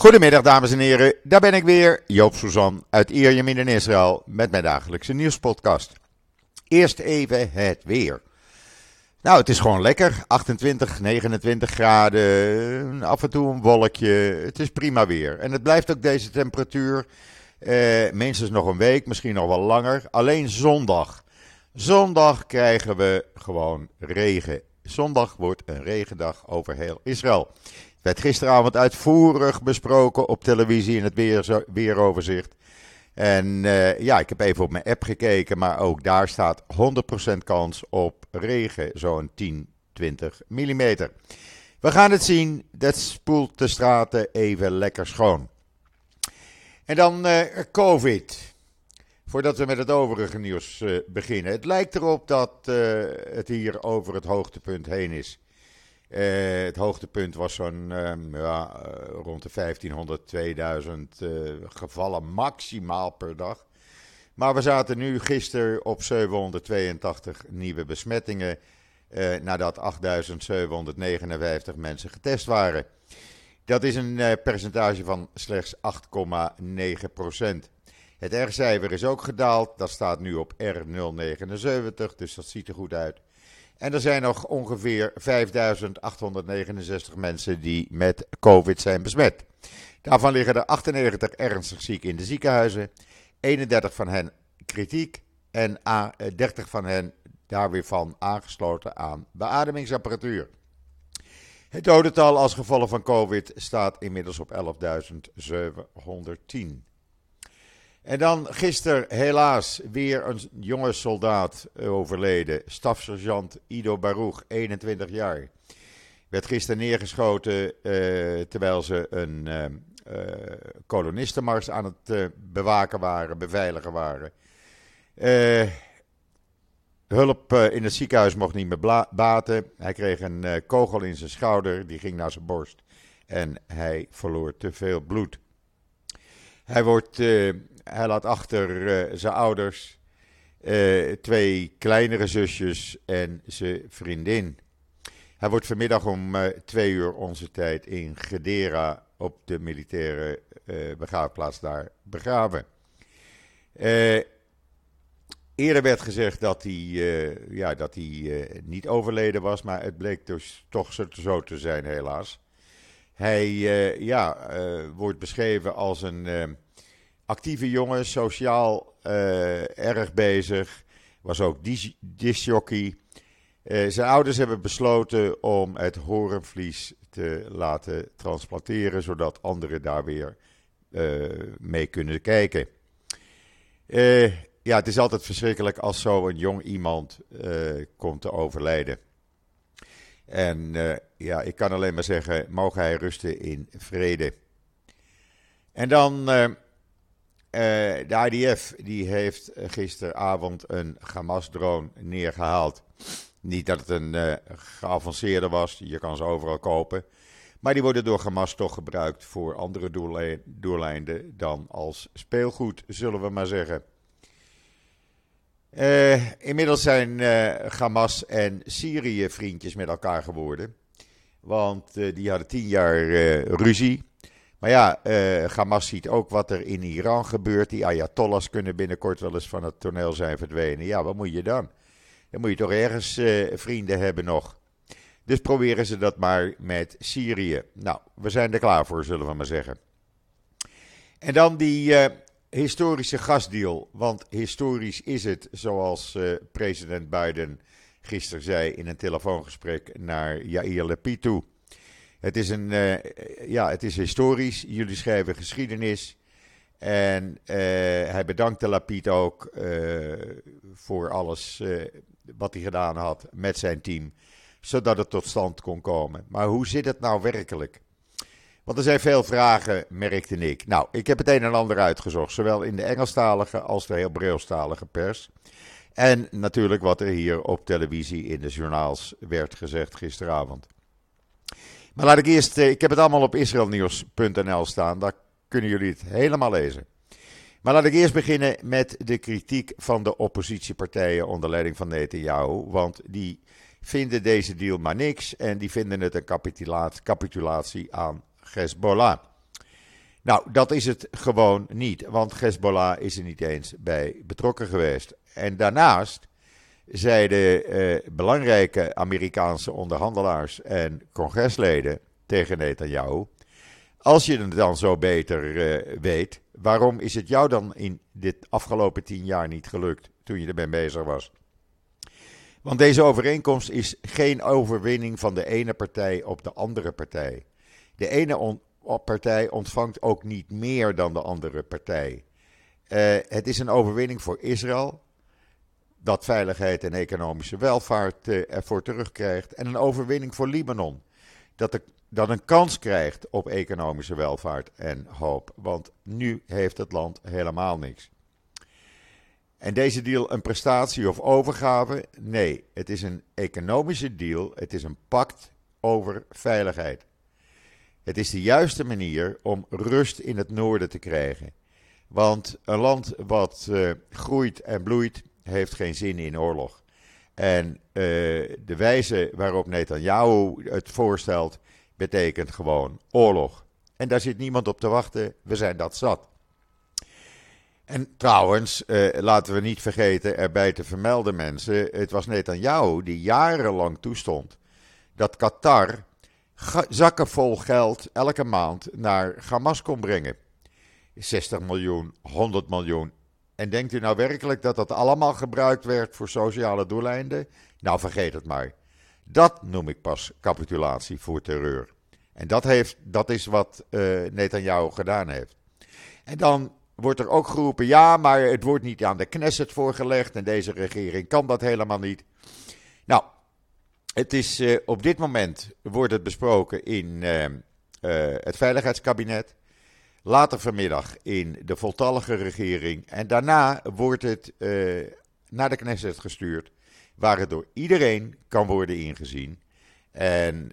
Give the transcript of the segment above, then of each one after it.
Goedemiddag dames en heren, daar ben ik weer, Joop Suzan uit Ierjemien in Israël met mijn dagelijkse nieuwspodcast. Eerst even het weer. Nou, het is gewoon lekker, 28, 29 graden, af en toe een wolkje, het is prima weer. En het blijft ook deze temperatuur, eh, minstens nog een week, misschien nog wel langer. Alleen zondag. Zondag krijgen we gewoon regen. Zondag wordt een regendag over heel Israël werd gisteravond uitvoerig besproken op televisie in het weer, weeroverzicht. En uh, ja, ik heb even op mijn app gekeken, maar ook daar staat 100% kans op regen, zo'n 10, 20 mm. We gaan het zien, dat spoelt de straten even lekker schoon. En dan uh, COVID. Voordat we met het overige nieuws uh, beginnen. Het lijkt erop dat het hier over het hoogtepunt heen is. Uh, het hoogtepunt was zo'n uh, ja, uh, rond de 1500, 2000 gevallen maximaal per dag. Maar we zaten nu gisteren op 782 nieuwe besmettingen. nadat 8759 mensen getest waren. Dat is een percentage van slechts 8,9% Het R-cijfer is ook gedaald. Dat staat nu op R079, dus dat ziet er goed uit. En er zijn nog ongeveer 5.869 mensen die met COVID zijn besmet. Daarvan liggen er 98 ernstig ziek in de ziekenhuizen, 31 van hen kritiek en 30 van hen daar weer van aangesloten aan beademingsapparatuur. Het dodental als gevolg van COVID staat inmiddels op 11.710. En dan gisteren helaas weer een jonge soldaat overleden. Stafsergeant Ido Baruch, 21 jaar. Werd gisteren neergeschoten uh, terwijl ze een uh, kolonistenmars aan het bewaken waren, beveiligen waren. hulp in het ziekenhuis mocht niet meer baten. Hij kreeg een kogel in zijn schouder, die ging naar zijn borst. En hij verloor te veel bloed. Hij wordt hij laat achter uh, zijn ouders, uh, twee kleinere zusjes en zijn vriendin. Hij wordt vanmiddag om uh, twee uur onze tijd in Gedera op de militaire begraafplaats daar begraven. Eerder werd gezegd dat hij, ja, dat hij niet overleden was, maar het bleek dus toch zo te zijn, helaas. Hij ja, wordt beschreven als een actieve jongen, sociaal uh, erg bezig. Was ook disjockey. Uh, zijn ouders hebben besloten om het horenvlies te laten transplanteren, zodat anderen daar weer uh, mee kunnen kijken. ja, het is altijd verschrikkelijk als zo een jong iemand komt te overlijden. En ja, ik kan alleen maar zeggen, mogen hij rusten in vrede. En dan uh, de IDF die heeft gisteravond een Hamas-drone neergehaald. Niet dat het een uh, geavanceerde was, je kan ze overal kopen. Maar die worden door Hamas toch gebruikt voor andere doeleinden dan als speelgoed, zullen we maar zeggen. Inmiddels zijn Hamas en Syrië vriendjes met elkaar geworden. Want die hadden tien jaar ruzie. Maar ja, uh, Hamas ziet ook wat er in Iran gebeurt. Die Ayatollahs kunnen binnenkort wel eens van het toneel zijn verdwenen. Ja, wat moet je dan? Dan moet je toch ergens uh, vrienden hebben nog. Dus proberen ze dat maar met Syrië. Nou, we zijn er klaar voor, zullen we maar zeggen. En dan die uh, historische gasdeal. Want historisch is het, zoals president Biden gisteren zei in een telefoongesprek naar Yair Lapid toe. Het is, een, uh, ja, het is historisch. Jullie schrijven geschiedenis. En uh, hij bedankte Lapid ook uh, voor alles wat hij gedaan had met zijn team. Zodat het tot stand kon komen. Maar hoe zit het nou werkelijk? Want er zijn veel vragen, merkte ik. Nou, ik heb het een en ander uitgezocht. Zowel in de Engelstalige als de Hebreeuwstalige pers. En natuurlijk wat er hier op televisie in de journaals werd gezegd gisteravond. Maar laat ik eerst, eh, ik heb het allemaal op israelnieuws.nl staan, daar kunnen jullie het helemaal lezen. Maar laat ik eerst beginnen met de kritiek van de oppositiepartijen onder leiding van Netanyahu. Want die vinden deze deal maar niks en die vinden het een capitulatie aan Hezbollah. Nou, dat is het gewoon niet, want Hezbollah is er niet eens bij betrokken geweest. En daarnaast zeiden eh, belangrijke Amerikaanse onderhandelaars en congresleden tegen Netanyahu: Als je het dan zo beter eh, weet, waarom is het jou dan in dit afgelopen tien jaar niet gelukt toen je ermee bezig was? Want deze overeenkomst is geen overwinning van de ene partij op de andere partij. De ene partij ontvangt ook niet meer dan de andere partij. Uh, het is een overwinning voor Israël, dat veiligheid en economische welvaart uh, ervoor terugkrijgt. En een overwinning voor Libanon, dat, de, dat een kans krijgt op economische welvaart en hoop. Want nu heeft het land helemaal niks. En deze deal een prestatie of overgave? Nee, het is een economische deal. Het is een pact over veiligheid. Het is de juiste manier om rust in het noorden te krijgen. Want een land wat uh, groeit en bloeit, heeft geen zin in oorlog. En uh, de wijze waarop Netanyahu het voorstelt, betekent gewoon oorlog. En daar zit niemand op te wachten. We zijn dat zat. En trouwens, uh, laten we niet vergeten erbij te vermelden, mensen. Het was Netanyahu die jarenlang toestond dat Qatar zakken vol geld elke maand naar Hamas kon brengen. 60 miljoen, 100 miljoen. En denkt u nou werkelijk dat dat allemaal gebruikt werd voor sociale doeleinden? Nou, vergeet het maar. Dat noem ik pas capitulatie voor terreur. En dat, heeft, dat is wat uh, Netanyahu gedaan heeft. En dan wordt er ook geroepen: ja, maar het wordt niet aan de Knesset voorgelegd en deze regering kan dat helemaal niet. Nou, het is, uh, op dit moment wordt het besproken in uh, het Veiligheidskabinet. Later vanmiddag in de voltallige regering. En daarna wordt het naar de Knesset gestuurd. Waar het door iedereen kan worden ingezien. En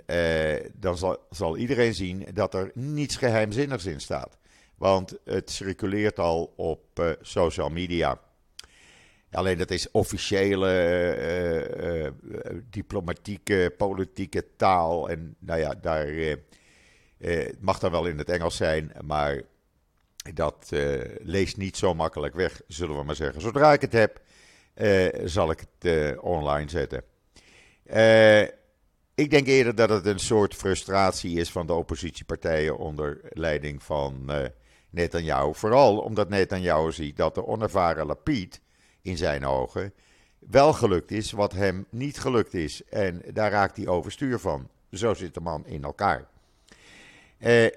dan zal, zal iedereen zien dat er niets geheimzinnigs in staat. Want het circuleert al op uh, social media. Alleen dat is officiële diplomatieke, politieke taal. En nou ja, daar mag dan wel in het Engels zijn, maar dat leest niet zo makkelijk weg, zullen we maar zeggen. Zodra ik het heb, zal ik het online zetten. ik denk eerder dat het een soort frustratie is van de oppositiepartijen onder leiding van Netanyahu. Vooral omdat Netanyahu ziet dat de onervaren Lapid, in zijn ogen, wel gelukt is wat hem niet gelukt is. En daar raakt hij overstuur van. Zo zit de man in elkaar. Eh,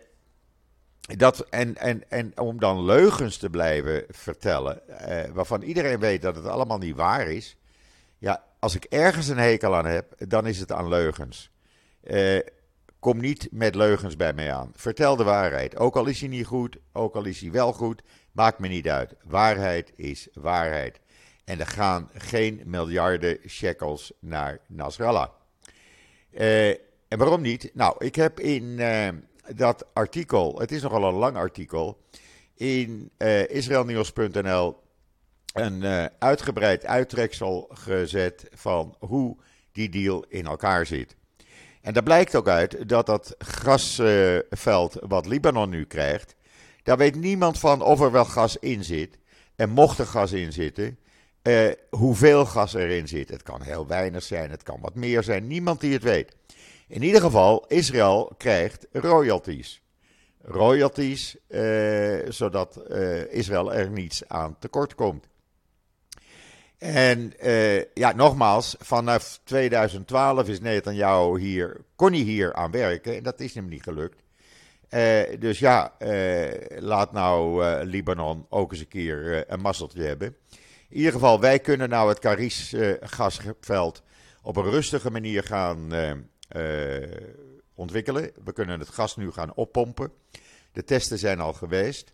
dat, en, en, en om dan leugens te blijven vertellen, eh, waarvan iedereen weet dat het allemaal niet waar is. Ja, als ik ergens een hekel aan heb, dan is het aan leugens. Eh, Kom niet met leugens bij mij aan. Vertel de waarheid. Ook al is hij niet goed, ook al is hij wel goed, maakt me niet uit. Waarheid is waarheid. En er gaan geen miljarden shekels naar Nasrallah. En waarom niet? Nou, ik heb in dat artikel, het is nogal een lang artikel, in uh, eh, israelnieuws.nl een uitgebreid uittreksel gezet van hoe die deal in elkaar zit. En daar blijkt ook uit dat dat gasveld wat Libanon nu krijgt, daar weet niemand van of er wel gas in zit. En mocht er gas in zitten, eh, hoeveel gas erin zit. Het kan heel weinig zijn, het kan wat meer zijn, niemand die het weet. In ieder geval, Israël krijgt royalties. Royalties, eh, zodat eh, Israël er niets aan tekort komt. En uh, ja, nogmaals, vanaf 2012 is Netanyahu hier, kon hij hier aan werken en dat is hem niet gelukt. Uh, dus ja, uh, laat nou Libanon ook eens een keer een mazzeltje hebben. In ieder geval, wij kunnen nou het Karis gasveld op een rustige manier gaan ontwikkelen. We kunnen het gas nu gaan oppompen. De testen zijn al geweest.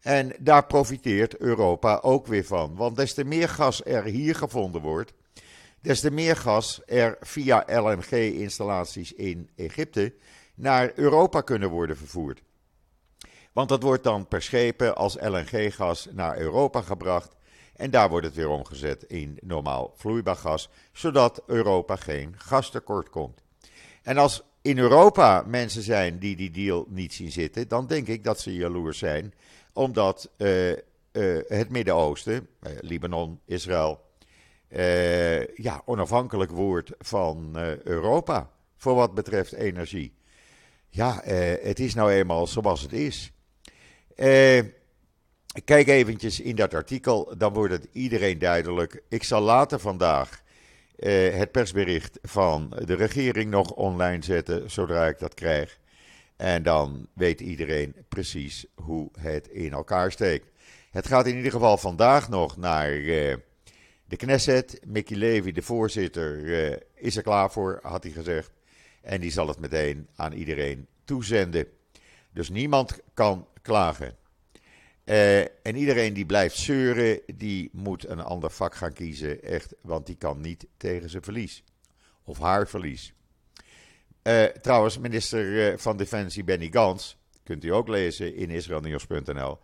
En daar profiteert Europa ook weer van. Want des te meer gas er hier gevonden wordt, des te meer gas er via LNG-installaties in Egypte naar Europa kunnen worden vervoerd. Want dat wordt dan per schepen als LNG-gas naar Europa gebracht. En daar wordt het weer omgezet in normaal vloeibaar gas, zodat Europa geen gastekort komt. En als in Europa mensen zijn die die deal niet zien zitten, dan denk ik dat ze jaloers zijn, omdat uh, uh, het Midden-Oosten, uh, Libanon, Israël, ja, onafhankelijk wordt van Europa voor wat betreft energie. Ja, het is nou eenmaal zoals het is. kijk eventjes in dat artikel, dan wordt het iedereen duidelijk. Ik zal later vandaag uh, het persbericht van de regering nog online zetten zodra ik dat krijg. En dan weet iedereen precies hoe het in elkaar steekt. Het gaat in ieder geval vandaag nog naar uh, de Knesset. Mickey Levy, de voorzitter, uh, is er klaar voor, had hij gezegd. En die zal het meteen aan iedereen toezenden. Dus niemand kan klagen. Uh, en iedereen die blijft zeuren, die moet een ander vak gaan kiezen, echt, want die kan niet tegen zijn verlies. Of haar verlies. Uh, trouwens, minister uh, van Defensie Benny Gans, kunt u ook lezen in israelnieuws.nl,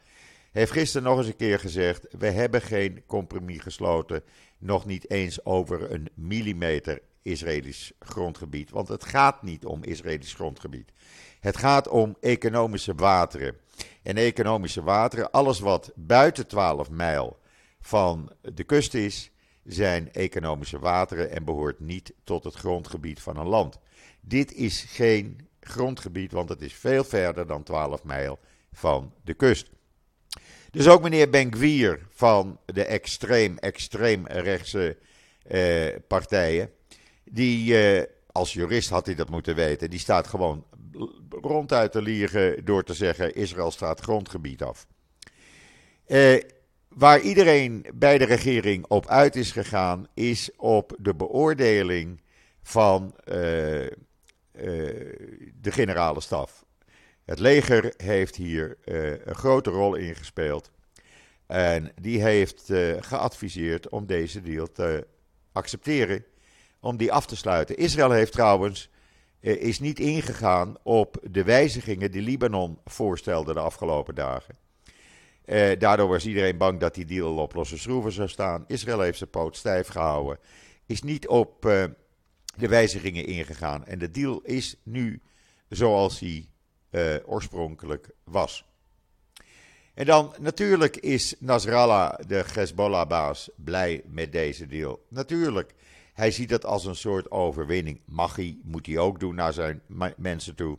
heeft gisteren nog eens een keer gezegd: we hebben geen compromis gesloten, nog niet eens over een millimeter Israëlisch grondgebied, want het gaat niet om Israëlisch grondgebied. Het gaat om economische wateren. En economische wateren, alles wat buiten 12 mijl van de kust is, zijn economische wateren en behoort niet tot het grondgebied van een land. Dit is geen grondgebied, want het is veel verder dan 12 mijl van de kust. Dus ook meneer Ben van de extreem, extreem rechtse eh, partijen, die eh, als jurist had hij dat moeten weten, die staat gewoon ronduit te liegen door te zeggen: Israël staat grondgebied af. Eh, waar iedereen bij de regering op uit is gegaan, is op de beoordeling van uh, uh, de generale staf. Het leger heeft hier uh, een grote rol in gespeeld. En die heeft geadviseerd om deze deal te accepteren, om die af te sluiten. Israël heeft trouwens eh, is niet ingegaan op de wijzigingen die Libanon voorstelde de afgelopen dagen. Eh, daardoor was iedereen bang dat die deal op losse schroeven zou staan. Israël heeft zijn poot stijf gehouden. Is niet op eh, de wijzigingen ingegaan. En de deal is nu zoals uh, oorspronkelijk was. En dan natuurlijk is Nasrallah, de Hezbollah-baas, blij met deze deal. Natuurlijk. Hij ziet het als een soort overwinning. Mag hij, moet hij ook doen naar zijn mensen toe.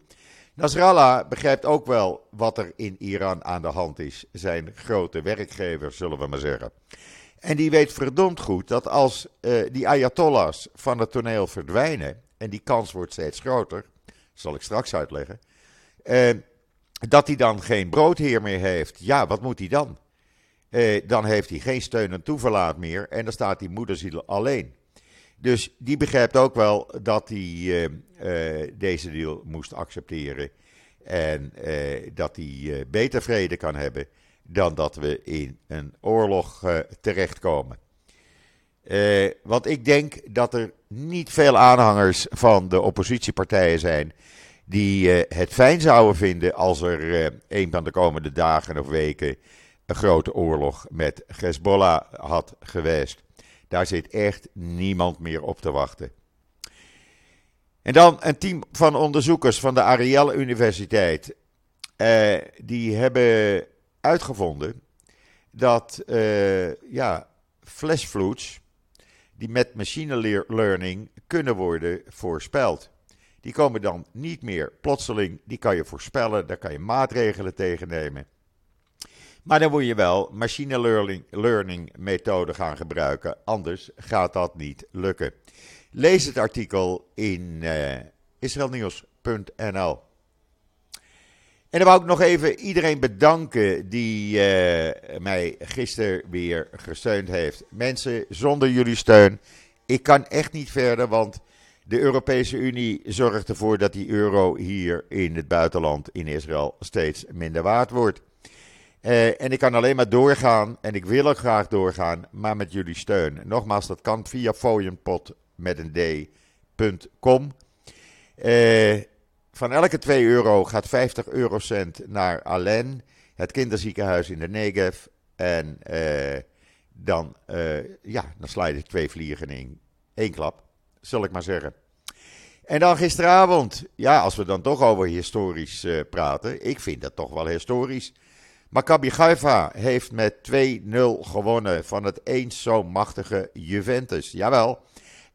Nasrallah begrijpt ook wel wat er in Iran aan de hand is. Zijn grote werkgever, zullen we maar zeggen. En die weet verdomd goed dat als uh, die ayatollahs van het toneel verdwijnen, en die kans wordt steeds groter, zal ik straks uitleggen, uh, dat hij dan geen broodheer meer heeft. Ja, wat moet hij dan? Uh, dan heeft hij geen steun en toeverlaat meer en dan staat die moederziel alleen. Dus die begrijpt ook wel dat hij uh, uh, deze deal moest accepteren. En uh, dat hij beter vrede kan hebben dan dat we in een oorlog terechtkomen. want ik denk dat er niet veel aanhangers van de oppositiepartijen zijn die het fijn zouden vinden als er een van de komende dagen of weken een grote oorlog met Hezbollah had geweest. Daar zit echt niemand meer op te wachten. En dan een team van onderzoekers van de Ariel Universiteit. Eh, die hebben uitgevonden dat uh, ja, die met machine learning kunnen worden voorspeld. Die komen dan niet meer plotseling, die kan je voorspellen, daar kan je maatregelen tegen nemen. Maar dan moet je wel machine learning, learning methode gaan gebruiken, anders gaat dat niet lukken. Lees het artikel in uh, israelnieuws.nl. En dan wou ik nog even iedereen bedanken die uh, mij gisteren weer gesteund heeft. Mensen, zonder jullie steun, ik kan echt niet verder, want de Europese Unie zorgt ervoor dat die euro hier in het buitenland, in Israël, steeds minder waard wordt. Uh, en ik kan alleen maar doorgaan en ik wil er graag doorgaan, maar met jullie steun. Nogmaals, dat kan via fooienpot met een d.com. Uh, van elke 2 euro gaat 50 eurocent naar Alen, het kinderziekenhuis in de Negev. En uh, dan, ja, dan sla je twee vliegen in één klap, zal ik maar zeggen. En dan gisteravond, ja, als we dan toch over historisch praten, ik vind dat toch wel historisch. Maccabi Haifa heeft met 2-0 gewonnen van het eens zo machtige Juventus. Jawel.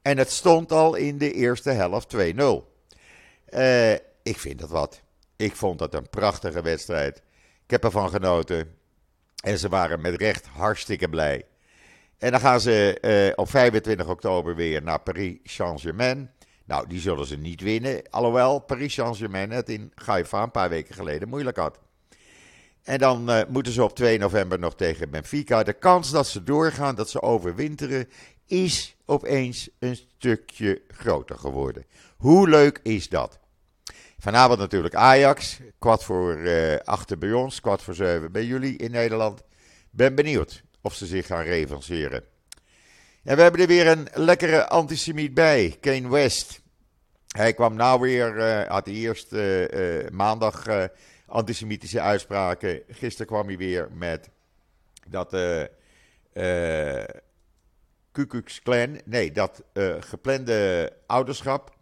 En het stond al in de eerste helft 2-0. Uh, ik vind dat wat. Ik vond dat een prachtige wedstrijd. Ik heb ervan genoten. En ze waren met recht hartstikke blij. En dan gaan ze uh, op 25 oktober weer naar Paris Saint-Germain. Nou, die zullen ze niet winnen. Alhoewel Paris Saint-Germain het in Haifa een paar weken geleden moeilijk had. En dan uh, moeten ze op 2 november nog tegen Benfica. De kans dat ze doorgaan, dat ze overwinteren, is opeens een stukje groter geworden. Hoe leuk is dat? Vanavond natuurlijk Ajax. Kwart voor uh, acht bij ons, kwart voor zeven bij jullie in Nederland. Ben benieuwd of ze zich gaan revanceren. En we hebben er weer een lekkere antisemiet bij, Kane West. Hij kwam nou weer, uh, had eerst uh, maandag antisemitische uitspraken. Gisteren kwam hij weer met dat uh, Ku Klux Klan, nee, dat geplande ouderschap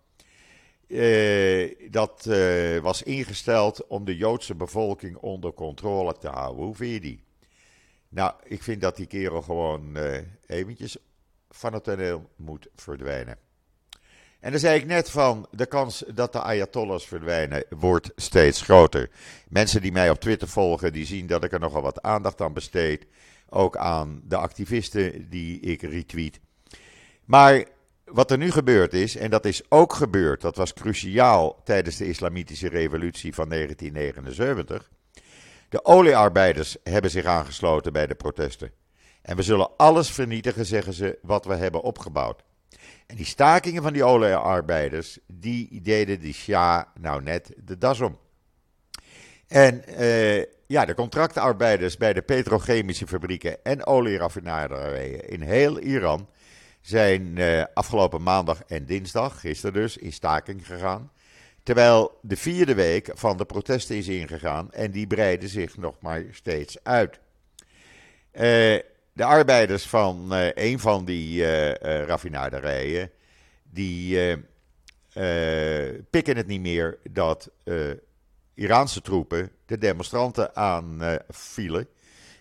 uh, dat uh, was ingesteld om de Joodse bevolking onder controle te houden. Hoe vind je die? Nou, ik vind dat die kerel gewoon uh, eventjes van het toneel moet verdwijnen. En dan zei ik net van, de kans dat de Ayatollahs verdwijnen wordt steeds groter. Mensen die mij op Twitter volgen, die zien dat ik er nogal wat aandacht aan besteed. Ook aan de activisten die ik retweet. Maar wat er nu gebeurd is, en dat is ook gebeurd, dat was cruciaal tijdens de Islamitische Revolutie van 1979. De oliearbeiders hebben zich aangesloten bij de protesten. En we zullen alles vernietigen, zeggen ze, wat we hebben opgebouwd. En die stakingen van die oliearbeiders, die deden die Shah nou net de das om. En uh, ja, de contractarbeiders bij de petrochemische fabrieken en olieraffinaderijen in heel Iran zijn uh, afgelopen maandag en dinsdag, gisteren dus, in staking gegaan. Terwijl de vierde week van de protesten is ingegaan en die breiden zich nog maar steeds uit. Uh, de arbeiders van uh, een van die raffinaderijen, die pikken het niet meer dat Iraanse troepen de demonstranten aanvielen.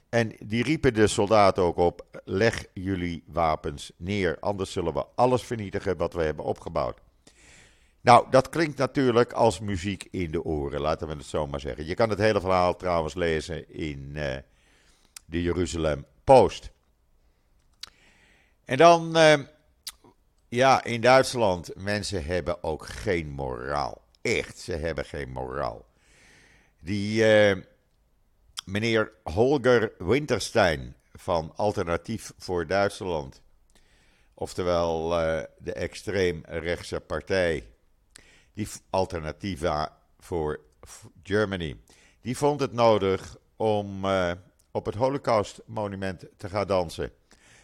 En die riepen de soldaten ook op: leg jullie wapens neer, anders zullen we alles vernietigen wat we hebben opgebouwd. Nou, dat klinkt natuurlijk als muziek in de oren, laten we het zo maar zeggen. Je kan het hele verhaal trouwens lezen in uh, de Jeruzalem Post. En dan, uh, ja, in Duitsland, mensen hebben ook geen moraal. Echt, ze hebben geen moraal. Die. Uh, meneer Holger Winterstein van Alternatief voor Duitsland, oftewel uh, de extreemrechtse partij, die Alternativa voor Germany, die vond het nodig om uh, op het Holocaust-monument te gaan dansen.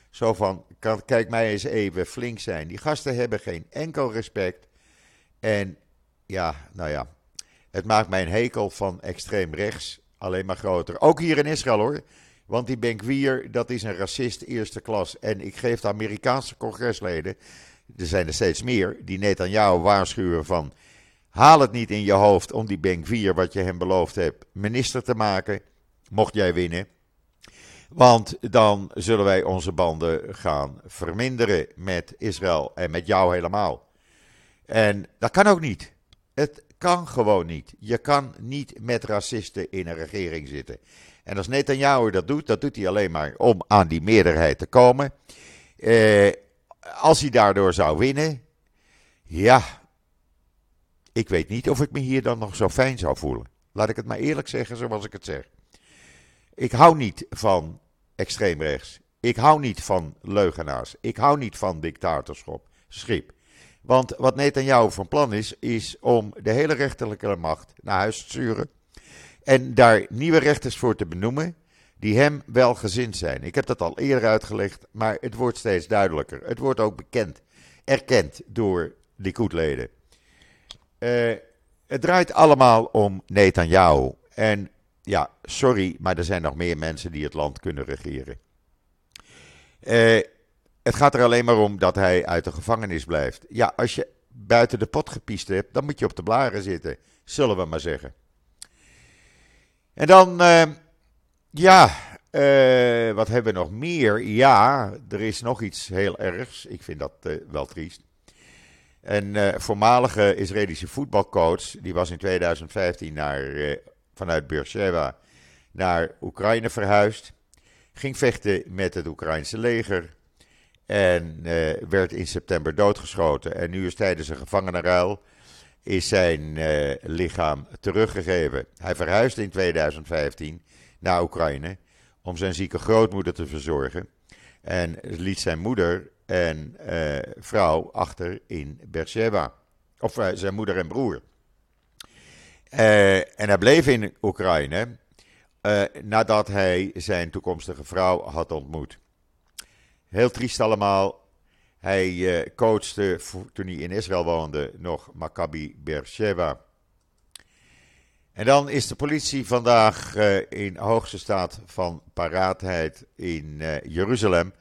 Zo van, kijk mij eens even flink zijn. Die gasten hebben geen enkel respect. En ja, nou ja, het maakt mij een hekel van extreem rechts alleen maar groter. Ook hier in Israël hoor. Want die Benkwier, dat is een racist eerste klas. En ik geef de Amerikaanse congresleden, er zijn er steeds meer, die net aan jou waarschuwen van... Haal het niet in je hoofd om die Benkwier, wat je hem beloofd hebt, minister te maken, mocht jij winnen. Want dan zullen wij onze banden gaan verminderen met Israël en met jou helemaal. En dat kan ook niet. Het kan gewoon niet. Je kan niet met racisten in een regering zitten. En als Netanyahu dat doet, dat doet hij alleen maar om aan die meerderheid te komen. Eh, als hij daardoor zou winnen, ja, ik weet niet of ik me hier dan nog zo fijn zou voelen. Laat ik het maar eerlijk zeggen zoals ik het zeg. Ik hou niet van extreemrechts. Ik hou niet van leugenaars. Ik hou niet van dictatorschap. Schip. Want wat Netanyahu van plan is, is om de hele rechterlijke macht naar huis te sturen. En daar nieuwe rechters voor te benoemen die hem wel gezind zijn. Ik heb dat al eerder uitgelegd, maar het wordt steeds duidelijker. Het wordt ook bekend, erkend door Likud-leden. Uh, het draait allemaal om Netanyahu. En ja, sorry, maar er zijn nog meer mensen die het land kunnen regeren. Uh, het gaat er alleen maar om dat hij uit de gevangenis blijft. Ja, als je buiten de pot gepiest hebt, dan moet je op de blaren zitten, zullen we maar zeggen. En dan, uh, ja, uh, wat hebben we nog meer? Ja, er is nog iets heel ergs. Ik vind dat wel triest. Een voormalige Israëlische voetbalcoach, die was in 2015 naar, vanuit Beersheba naar Oekraïne verhuisd. Ging vechten met het Oekraïnse leger. En uh, werd in september doodgeschoten. En nu is tijdens een gevangenenruil is zijn uh, lichaam teruggegeven. Hij verhuisde in 2015 naar Oekraïne om zijn zieke grootmoeder te verzorgen. En liet zijn moeder en uh, vrouw achter in Beersheba. Of zijn moeder en broer. En hij bleef in Oekraïne nadat hij zijn toekomstige vrouw had ontmoet. Heel triest allemaal. Hij uh, coachte toen hij in Israël woonde nog Maccabi Beersheba. En dan is de politie vandaag in hoogste staat van paraatheid in Jeruzalem.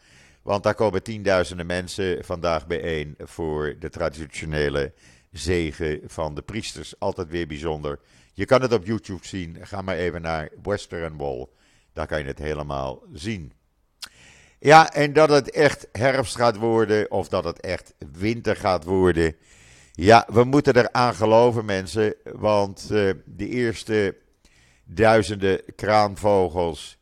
Want daar komen tienduizenden mensen vandaag bijeen voor de traditionele zegen van de priesters. Altijd weer bijzonder. Je kan het op YouTube zien. Ga maar even naar Western Wall. Daar kan je het helemaal zien. Ja, en dat het echt herfst gaat worden of dat het echt winter gaat worden. Ja, we moeten eraan geloven, mensen. Want uh, de eerste duizenden kraanvogels.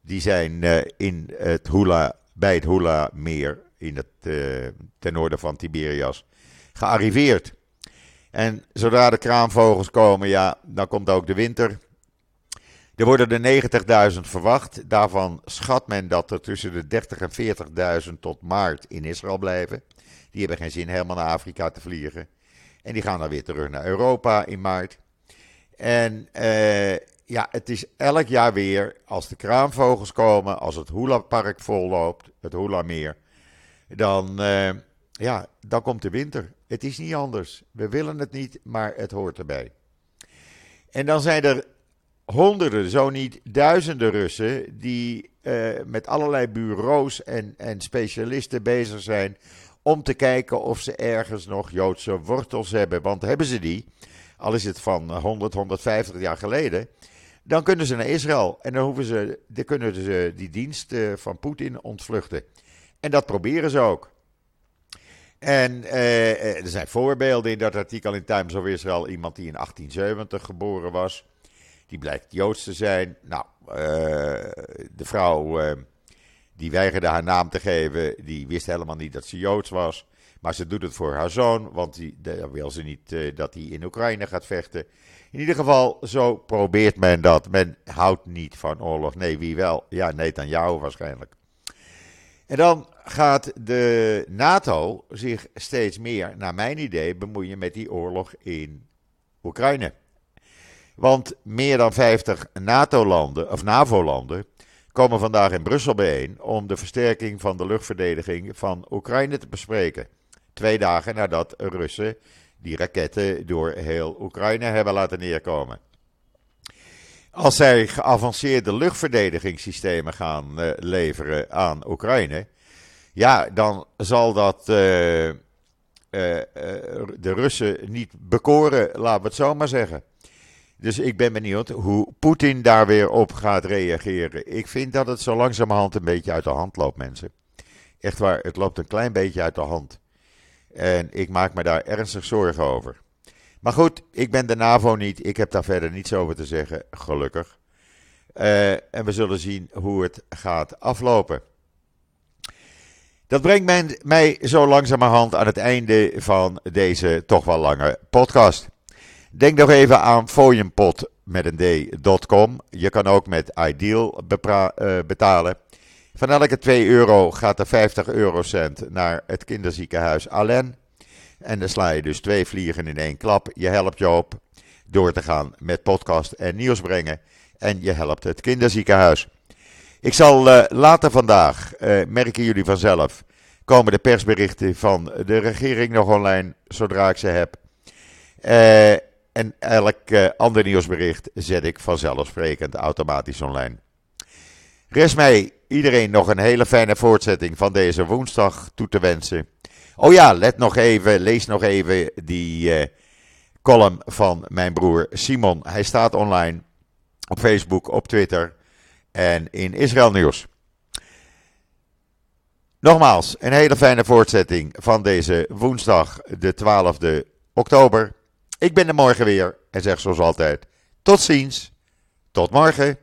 die zijn uh, in het Hula, bij het Hula-meer. In het, uh, ten noorden van Tiberias. gearriveerd. En zodra de kraanvogels komen, ja, dan komt ook de winter. Er worden er 90.000 verwacht. Daarvan schat men dat er tussen de 30.000 en 40.000 tot maart in Israël blijven. Die hebben geen zin helemaal naar Afrika te vliegen. En die gaan dan weer terug naar Europa in maart. En uh, ja, het is elk jaar weer, als de kraanvogels komen, als het Hula-park volloopt, het Hula-meer, dan, uh, ja, dan komt de winter. Het is niet anders. We willen het niet, maar het hoort erbij. En dan zijn er honderden, zo niet duizenden Russen die uh, met allerlei bureaus en, en specialisten bezig zijn om te kijken of ze ergens nog Joodse wortels hebben. Want hebben ze die, al is het van 100, 150 jaar geleden, dan kunnen ze naar Israël en dan, hoeven ze, dan kunnen ze die dienst uh, van Poetin ontvluchten. En dat proberen ze ook. En uh, er zijn voorbeelden in dat artikel in Times of Israel. Iemand die in 1870 geboren was. Die blijkt Joods te zijn. Nou, uh, de vrouw die weigerde haar naam te geven, die wist helemaal niet dat ze Joods was. Maar ze doet het voor haar zoon, want die, de, wil ze niet dat hij in Oekraïne gaat vechten. In ieder geval, zo probeert men dat. Men houdt niet van oorlog. Nee, wie wel? Ja, jou waarschijnlijk. En dan gaat de NATO zich steeds meer, naar mijn idee, bemoeien met die oorlog in Oekraïne. Want meer dan 50 NATO-landen, of NAVO-landen, komen vandaag in Brussel bijeen om de versterking van de luchtverdediging van Oekraïne te bespreken. Twee dagen nadat Russen die raketten door heel Oekraïne hebben laten neerkomen. Als zij geavanceerde luchtverdedigingssystemen gaan uh, leveren aan Oekraïne, ja, dan zal dat uh, uh, de Russen niet bekoren, laten we het zo maar zeggen. Dus ik ben benieuwd hoe Poetin daar weer op gaat reageren. Ik vind dat het zo langzamerhand een beetje uit de hand loopt, mensen. Echt waar, het loopt een klein beetje uit de hand. En ik maak me daar ernstig zorgen over. Maar goed, ik ben de NAVO niet. Ik heb daar verder niets over te zeggen, gelukkig. En we zullen zien hoe het gaat aflopen. Dat brengt mij, mij zo langzamerhand aan het einde van deze toch wel lange podcast. Denk nog even aan fooienpot met een d.com. Je kan ook met Ideal uh, betalen. Van elke 2 euro gaat er 50 eurocent naar het kinderziekenhuis Allen. En dan sla je dus twee vliegen in één klap. Je helpt je op door te gaan met podcast en nieuws brengen. En je helpt het kinderziekenhuis. Ik zal uh, later vandaag, uh, merken jullie vanzelf, komen de persberichten van de regering nog online, zodra ik ze heb. Uh, en elk ander nieuwsbericht zet ik vanzelfsprekend automatisch online. Rest mij iedereen nog een hele fijne voortzetting van deze woensdag toe te wensen. Oh ja, let nog even, lees nog even die column van mijn broer Simon. Hij staat online op Facebook, op Twitter en in Israël Nieuws. Nogmaals, een hele fijne voortzetting van deze woensdag, de 12e oktober. Ik ben er morgen weer en zeg zoals altijd: tot ziens, tot morgen.